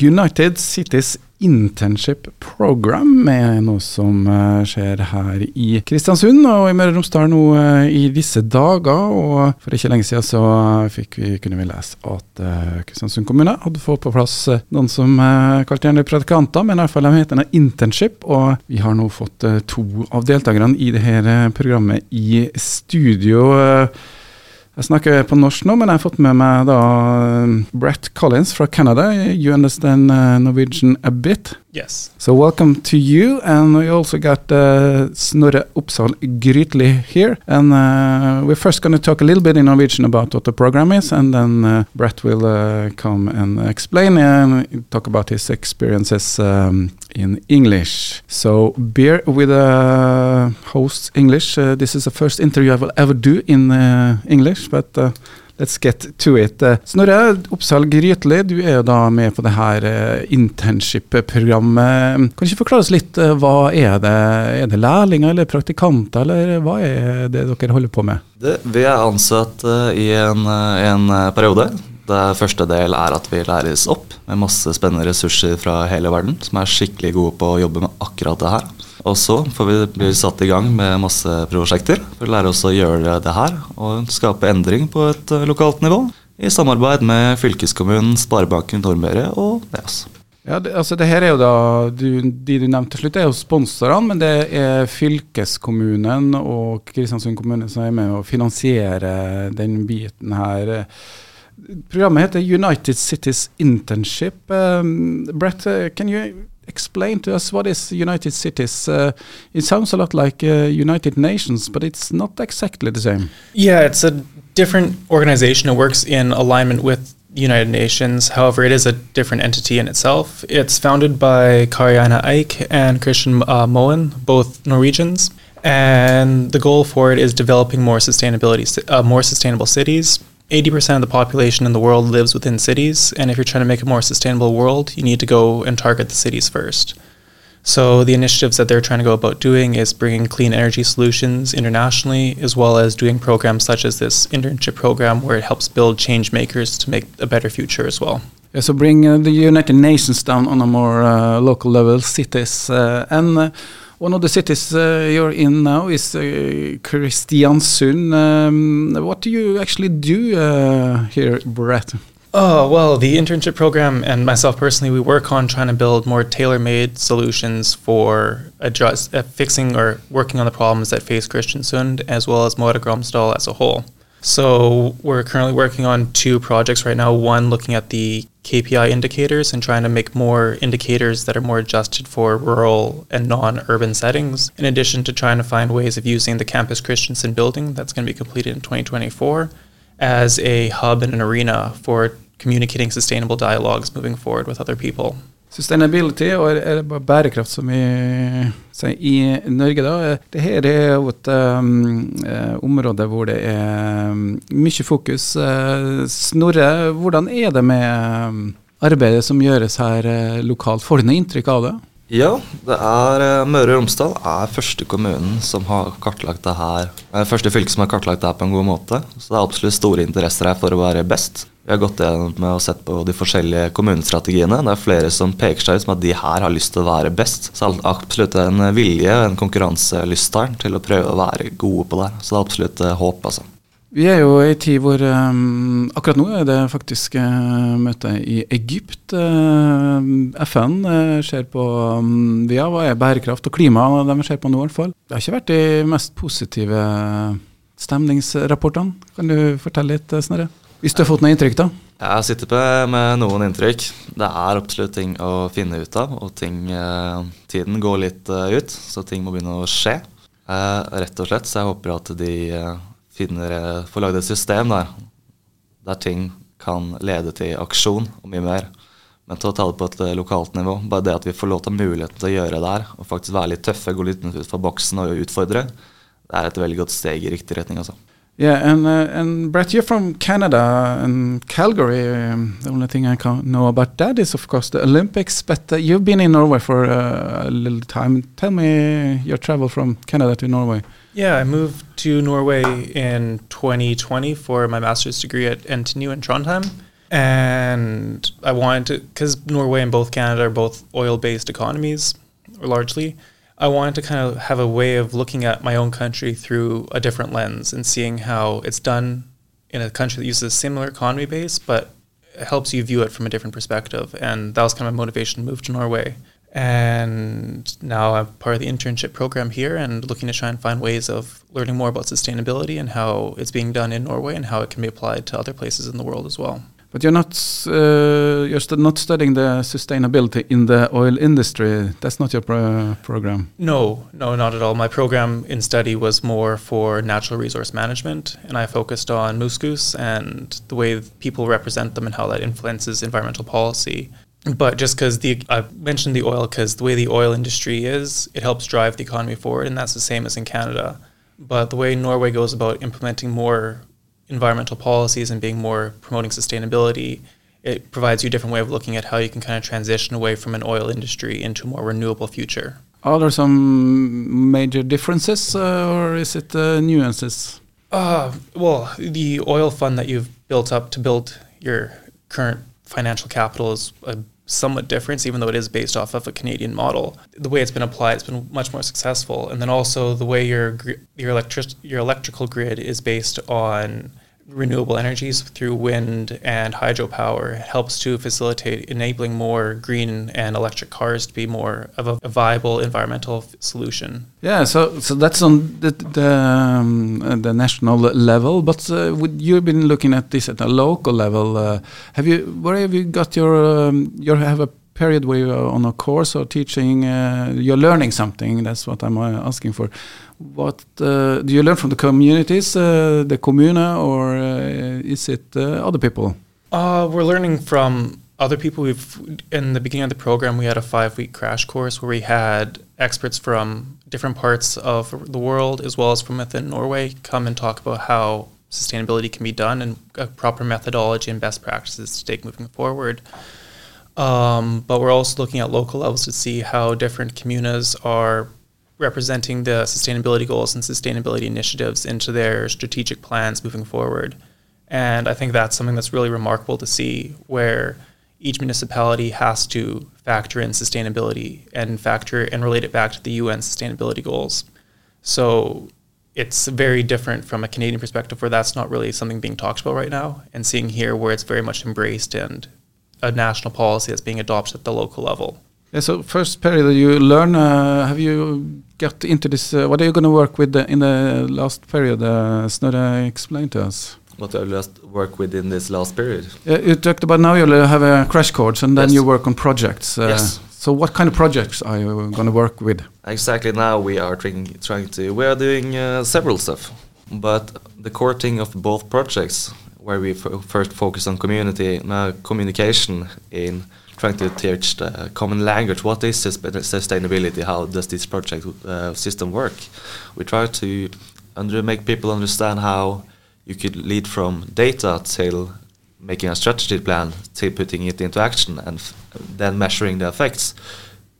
United Cities Internship Program er noe som uh, skjer her i Kristiansund og i Møre og Romsdal nå uh, i disse dager. Og for ikke lenge siden så fikk vi, kunne vi lese at Kristiansund kommune hadde fått på plass noen som kalte gjerne predikanter, men i hvert fall de heter internship. Og vi har nå fått to av deltakerne i dette programmet i studio. Jeg snakker på norsk nå, men jeg har fått med meg da Brett Collins fra Canada. You understand uh, Norwegian a bit? Yes. So welcome to you, and we also got uh, Snorre Oppsal Grytli here, and uh, we're first going to talk a little bit in Norwegian about what the program is, and then uh, Brett will uh, come and explain and talk about his experiences um, in English. So bear with a host English. Uh, this is the first interview I will ever do in uh, English, but Let's get to it. Eh, Snorre Oppsal Grytli, du er jo da med på det her eh, internship-programmet. Kan du ikke forklare oss litt, eh, hva er det? Er det lærlinger eller praktikanter, eller hva er det dere holder på med? Det, vi er ansatt i en, en periode. Det første del er at vi læres opp med masse spennende ressurser fra hele verden, som er skikkelig gode på å jobbe med akkurat det her. Og så får vi bli satt i gang med masse prosjekter for å lære oss å gjøre det her og skape endring på et eh, lokalt nivå. I samarbeid med fylkeskommunen, Sparebanken Nordmøre og NEAS. Ja, det, altså det her er jo da, du, De du nevnte til slutt, er jo sponsorene, men det er fylkeskommunen og Kristiansund kommune som er med å finansiere den biten her. Programmet heter United Cities Internship. Um, Brett, uh, can you explain to us what is United Cities? Uh, it sounds a lot like uh, United Nations, but it's not exactly the same. Yeah, it's a different organization. It works in alignment with United Nations. However, it is a different entity in itself. It's founded by Kariana Eik and Christian uh, Moen, both Norwegians. And the goal for it is developing more sustainability, uh, more sustainable cities, 80% of the population in the world lives within cities, and if you're trying to make a more sustainable world, you need to go and target the cities first. So, the initiatives that they're trying to go about doing is bringing clean energy solutions internationally, as well as doing programs such as this internship program where it helps build change makers to make a better future as well. Yeah, so, bring uh, the United Nations down on a more uh, local level, cities. Uh, and uh, one of the cities uh, you're in now is uh, Kristiansund. Um, what do you actually do uh, here, Brett? Oh, well, the internship program and myself personally, we work on trying to build more tailor made solutions for adjust, uh, fixing or working on the problems that face Kristiansund as well as Gromsdal as a whole. So we're currently working on two projects right now. One looking at the KPI indicators and trying to make more indicators that are more adjusted for rural and non-urban settings. In addition to trying to find ways of using the Campus Kristiansund building that's going to be completed in 2024 as a hub and an arena for communicating sustainable dialogues moving forward with other people. Sustainability og bærekraft, som vi sier i Norge, da. Det her er jo et um, område hvor det er um, mye fokus. Uh, Snorre, hvordan er det med um, arbeidet som gjøres her uh, lokalt? Får du noe inntrykk av det? Ja, det er Møre og Romsdal er første kommunen som har kartlagt det her. Første fylke som har kartlagt det her på en god måte. Så det er absolutt store interesser her for å være best. Vi har gått gjennom å sett på de forskjellige kommunestrategiene. Det er flere som peker seg ut som at de her har lyst til å være best. Så det er absolutt en vilje og en konkurranselyst her til å prøve å være gode på det. Så det er absolutt eh, håp, altså. Vi er jo i tid hvor um, akkurat nå er det faktisk uh, møte i Egypt. Uh, FN uh, ser på um, via hva er bærekraft og klima, de ser på nå i hvert fall. Det har ikke vært de mest positive stemningsrapportene. Kan du fortelle litt, Snorre? Hvis du har fått noe inntrykk, da? Jeg sitter med, med noen inntrykk. Det er absolutt ting å finne ut av, og ting, eh, tiden går litt eh, ut, så ting må begynne å skje. Eh, rett og slett, så jeg håper at de finner, får lagd et system der, der ting kan lede til aksjon og mye mer. Men til å ta det på et lokalt nivå, bare det at vi får lov til muligheten til å gjøre det her, og faktisk være litt tøffe, gå litt utenfor boksen og utfordre, det er et veldig godt steg i riktig retning, altså. Yeah, and uh, and Brett, you're from Canada and Calgary. Um, the only thing I can know about that is, of course, the Olympics. But uh, you've been in Norway for uh, a little time. Tell me your travel from Canada to Norway. Yeah, I moved to Norway in 2020 for my master's degree at NTNU in Trondheim. And I wanted to, because Norway and both Canada are both oil based economies, largely. I wanted to kind of have a way of looking at my own country through a different lens and seeing how it's done in a country that uses a similar economy base, but helps you view it from a different perspective. And that was kind of my motivation to move to Norway. And now I'm part of the internship program here and looking to try and find ways of learning more about sustainability and how it's being done in Norway and how it can be applied to other places in the world as well. But you're not uh, you're st not studying the sustainability in the oil industry. That's not your pro program. No, no, not at all. My program in study was more for natural resource management, and I focused on muskus and the way people represent them and how that influences environmental policy. But just because the I mentioned the oil because the way the oil industry is, it helps drive the economy forward, and that's the same as in Canada. But the way Norway goes about implementing more environmental policies and being more promoting sustainability, it provides you a different way of looking at how you can kind of transition away from an oil industry into a more renewable future. Are there some major differences, uh, or is it uh, nuances? Uh, well, the oil fund that you've built up to build your current financial capital is a somewhat different, even though it is based off of a Canadian model. The way it's been applied, it's been much more successful, and then also the way your your electric your electrical grid is based on renewable energies through wind and hydropower helps to facilitate enabling more green and electric cars to be more of a, viable environmental solution. Yeah, so so that's on the the, um, uh, the national level, but uh, would you've been looking at this at a local level. Uh, have you where have you got your um, you have a period where you're on a course or teaching, uh, you're learning something. That's what I'm uh, asking for. What uh, do you learn from the communities, uh, the communa, or uh, is it uh, other people? we're learning from other people. We've in the beginning of the program, we had a five-week crash course where we had experts from different parts of the world, as well as from within Norway, come and talk about how sustainability can be done and a proper methodology and best practices to take moving forward. Um, but we're also looking at local levels to see how different communas are representing the sustainability goals and sustainability initiatives into their strategic plans moving forward. And I think that's something that's really remarkable to see where each municipality has to factor in sustainability and factor and relate it back to the UN sustainability goals. So it's very different from a Canadian perspective where that's not really something being talked about right now and seeing here where it's very much embraced and a national policy that's being adopted at the local level. Yeah, so first period you learn. Uh, have you got into this? Uh, what are you going to work with the, in the last period? Uh, Snorre, explain to us. What I just work with in this last period? Yeah, you talked about now you have a crash course and then yes. you work on projects. Uh, yes. So what kind of projects are you going to work with? Exactly now we are trying, trying to we are doing uh, several stuff, but the core thing of both projects where we first focus on community uh, communication in trying to teach the common language. What is sustainability? How does this project uh, system work? We try to under make people understand how you could lead from data till making a strategy plan till putting it into action and then measuring the effects.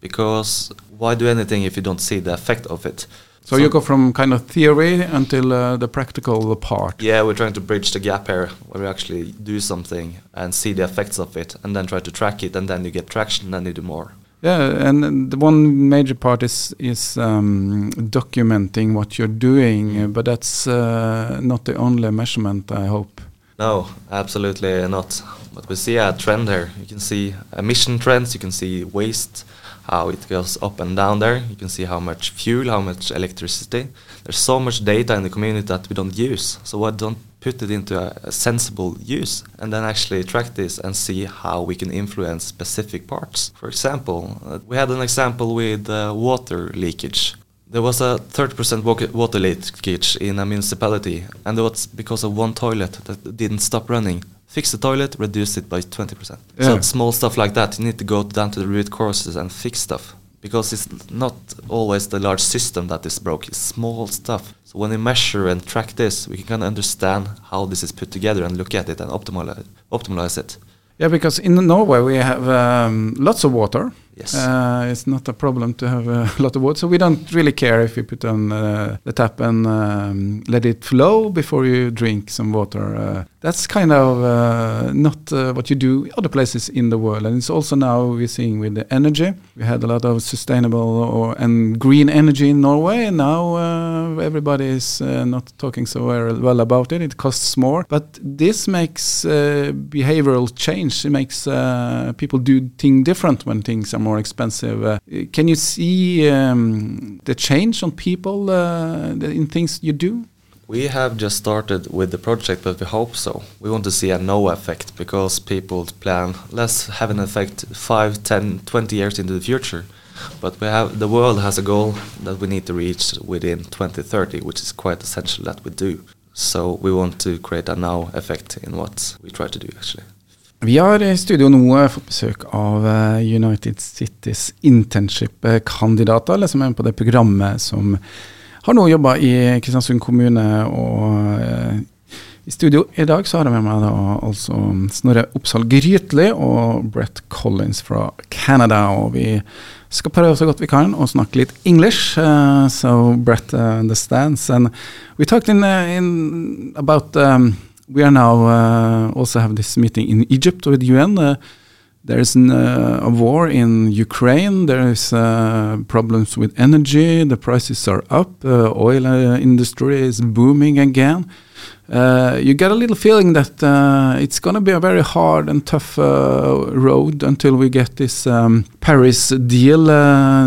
Because why do anything if you don't see the effect of it? So, so, you go from kind of theory until uh, the practical part. Yeah, we're trying to bridge the gap here, where we actually do something and see the effects of it, and then try to track it, and then you get traction, and then you do more. Yeah, and the one major part is is um, documenting what you're doing, mm. but that's uh, not the only measurement. I hope. No, absolutely not. But we see a trend here. You can see emission trends. You can see waste how it goes up and down there. You can see how much fuel, how much electricity. There's so much data in the community that we don't use. So why don't put it into a, a sensible use and then actually track this and see how we can influence specific parts. For example, uh, we had an example with uh, water leakage. There was a 30% water leakage in a municipality, and it was because of one toilet that didn't stop running fix the toilet, reduce it by 20%. Yeah. So small stuff like that, you need to go down to the root causes and fix stuff. Because it's not always the large system that is broke, it's small stuff. So when we measure and track this, we can kind of understand how this is put together and look at it and optimize, optimize it. Yeah, because in Norway we have um, lots of water, Yes. Uh, it's not a problem to have a lot of water, so we don't really care if you put on uh, the tap and um, let it flow before you drink some water. Uh, that's kind of uh, not uh, what you do other places in the world, and it's also now we're seeing with the energy. We had a lot of sustainable or and green energy in Norway, and now uh, everybody is not talking so well about it. It costs more, but this makes behavioral change. It makes people do things different when things are more expensive. Uh, can you see um, the change on people uh, in things you do? We have just started with the project, but we hope so. We want to see a no effect because people plan, let's have an effect 5, 10, 20 years into the future. But we have the world has a goal that we need to reach within 2030, which is quite essential that we do. So we want to create a now effect in what we try to do actually. Vi har i studio nå fått besøk av eh, United Cities internship-kandidater, eller som er med på det programmet som har nå jobba i Kristiansund kommune. og eh, i studio i dag så har jeg med meg da altså Snorre Oppsal Grytli og Brett Collins fra Canada. Og vi skal prøve så godt vi kan å snakke litt English, uh, so Brett understands. And we talked in, in about um, we are now uh, also have this meeting in Egypt with UN. Uh, there is an, uh, a war in Ukraine. There is uh, problems with energy. The prices are up. Uh, oil uh, industry is booming again. you get a little feeling that it's going to be a very hard and tough road until we get this um, Paris deal,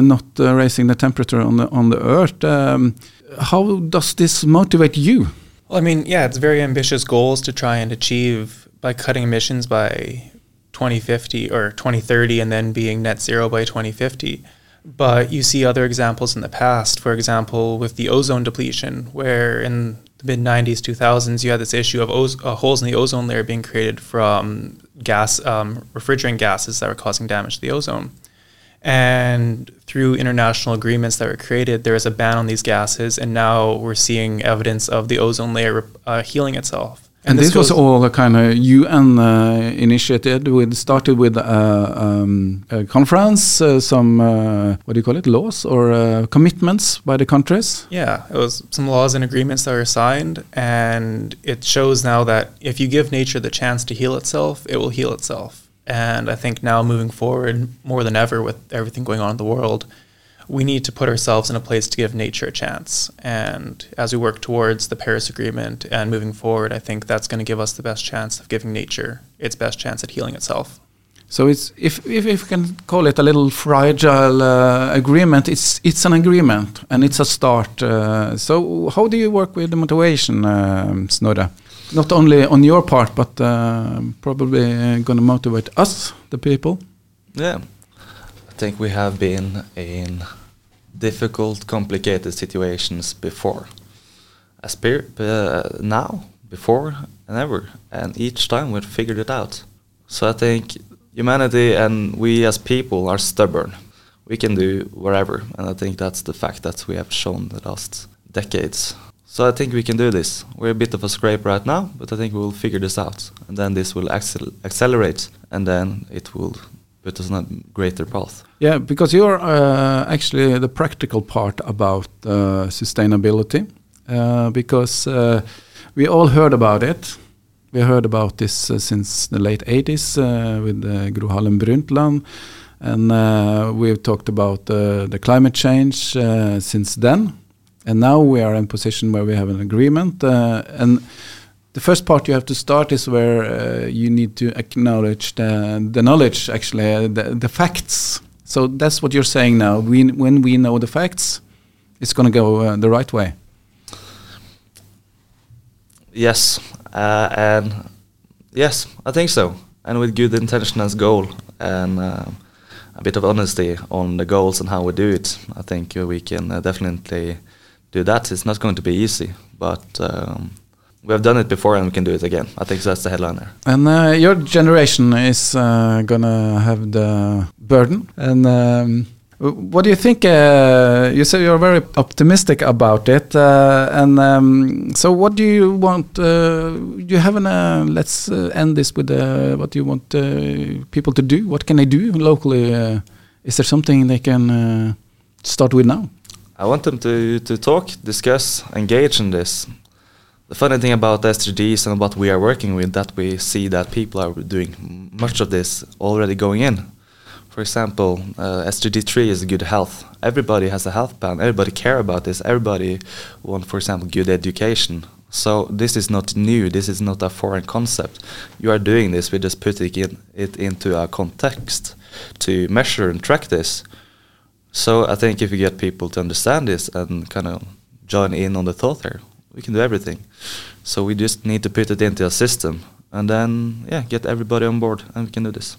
not raising the temperature on the on the earth. Um, how does this motivate you? Well, I mean, yeah, it's very ambitious goals to try and achieve by cutting emissions by 2050 or 2030 and then being net zero by 2050. But you see other examples in the past, for example, with the ozone depletion, where in the mid 90s, 2000s, you had this issue of oz- uh, holes in the ozone layer being created from gas, um, refrigerant gases that were causing damage to the ozone. And through international agreements that were created, there is a ban on these gases, and now we're seeing evidence of the ozone layer uh, healing itself. And, and this, this was all a kind of UN uh, initiated. We started with uh, um, a conference, uh, some uh, what do you call it, laws or uh, commitments by the countries. Yeah, it was some laws and agreements that were signed, and it shows now that if you give nature the chance to heal itself, it will heal itself. And I think now moving forward, more than ever, with everything going on in the world, we need to put ourselves in a place to give nature a chance. And as we work towards the Paris Agreement and moving forward, I think that's going to give us the best chance of giving nature its best chance at healing itself. So it's if if, if we can call it a little fragile uh, agreement, it's it's an agreement and it's a start. Uh, so how do you work with the motivation, um? Not only on your part, but uh, probably going to motivate us, the people. Yeah, I think we have been in difficult, complicated situations before. Uh, now, before, and ever, and each time we've figured it out. So I think humanity and we as people are stubborn. We can do whatever, and I think that's the fact that we have shown the last decades. So I think we can do this. We're a bit of a scrape right now, but I think we'll figure this out. And then this will accel accelerate, and then it will put us on a greater path. Yeah, because you're uh, actually the practical part about uh, sustainability, uh, because uh, we all heard about it. We heard about this uh, since the late 80s uh, with Gro Harlem Brundtland, and we've talked about the climate change since then and now we are in a position where we have an agreement. Uh, and the first part you have to start is where uh, you need to acknowledge the, the knowledge, actually, uh, the, the facts. So that's what you're saying now. We, when we know the facts, it's going to go uh, the right way. Yes, uh, and yes, I think so. And with good intention as goal and uh, a bit of honesty on the goals and how we do it, I think we can definitely do that. It's not going to be easy, but um, we have done it before and we can do it again. I think that's the headliner. And uh, your generation is uh, gonna have the burden. And um, what do you think? Uh, you say you're very optimistic about it. Uh, and um, so, what do you want? Uh, you have an. Uh, let's end this with what do you want people to do? What can they do locally? Is there something they can start with now? I want them to, to talk, discuss, engage in this. The funny thing about SDGs and what we are working with that we see that people are doing much of this already going in. For example, uh, SDG 3 is good health. Everybody has a health plan. Everybody care about this. Everybody want, for example, good education. So this is not new. This is not a foreign concept. You are doing this. We just put it, in, it into a context to measure and track this. So I think if you get people to understand this and kind of join in on the thought here, we can do everything. So we just need to put it into a system and then yeah, get everybody on board and we can do this.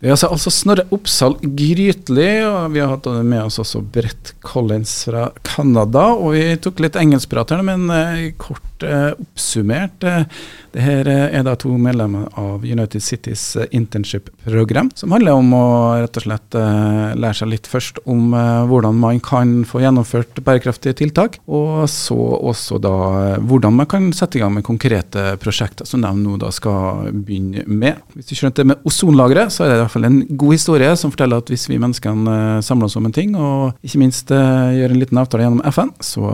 Det er altså, altså Snorre Oppsal Grytli, og vi har hatt med oss også Brett Collins fra Canada. Og vi tok litt engelskprat her, men eh, kort eh, oppsummert. Eh, det her eh, er da to medlemmer av United Cities eh, internship-program, som handler om å rett og slett eh, lære seg litt først om hvordan man kan få gjennomført bærekraftige tiltak, og så også da hvordan man kan sette i gang med konkrete prosjekter, som de nå da skal begynne med. Hvis du skjønte det med ozonlageret, så er det i hvert fall en god historie som forteller at hvis vi menneskene samler oss om en ting, og ikke minst gjør en liten avtale gjennom FN, så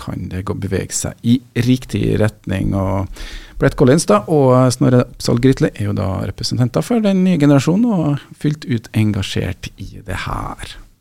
kan det gå bevege seg i riktig retning. og Brett Collins da, og Snorre Oppsal Grytle er jo da representanter for den nye generasjonen og fullt ut engasjert i det her.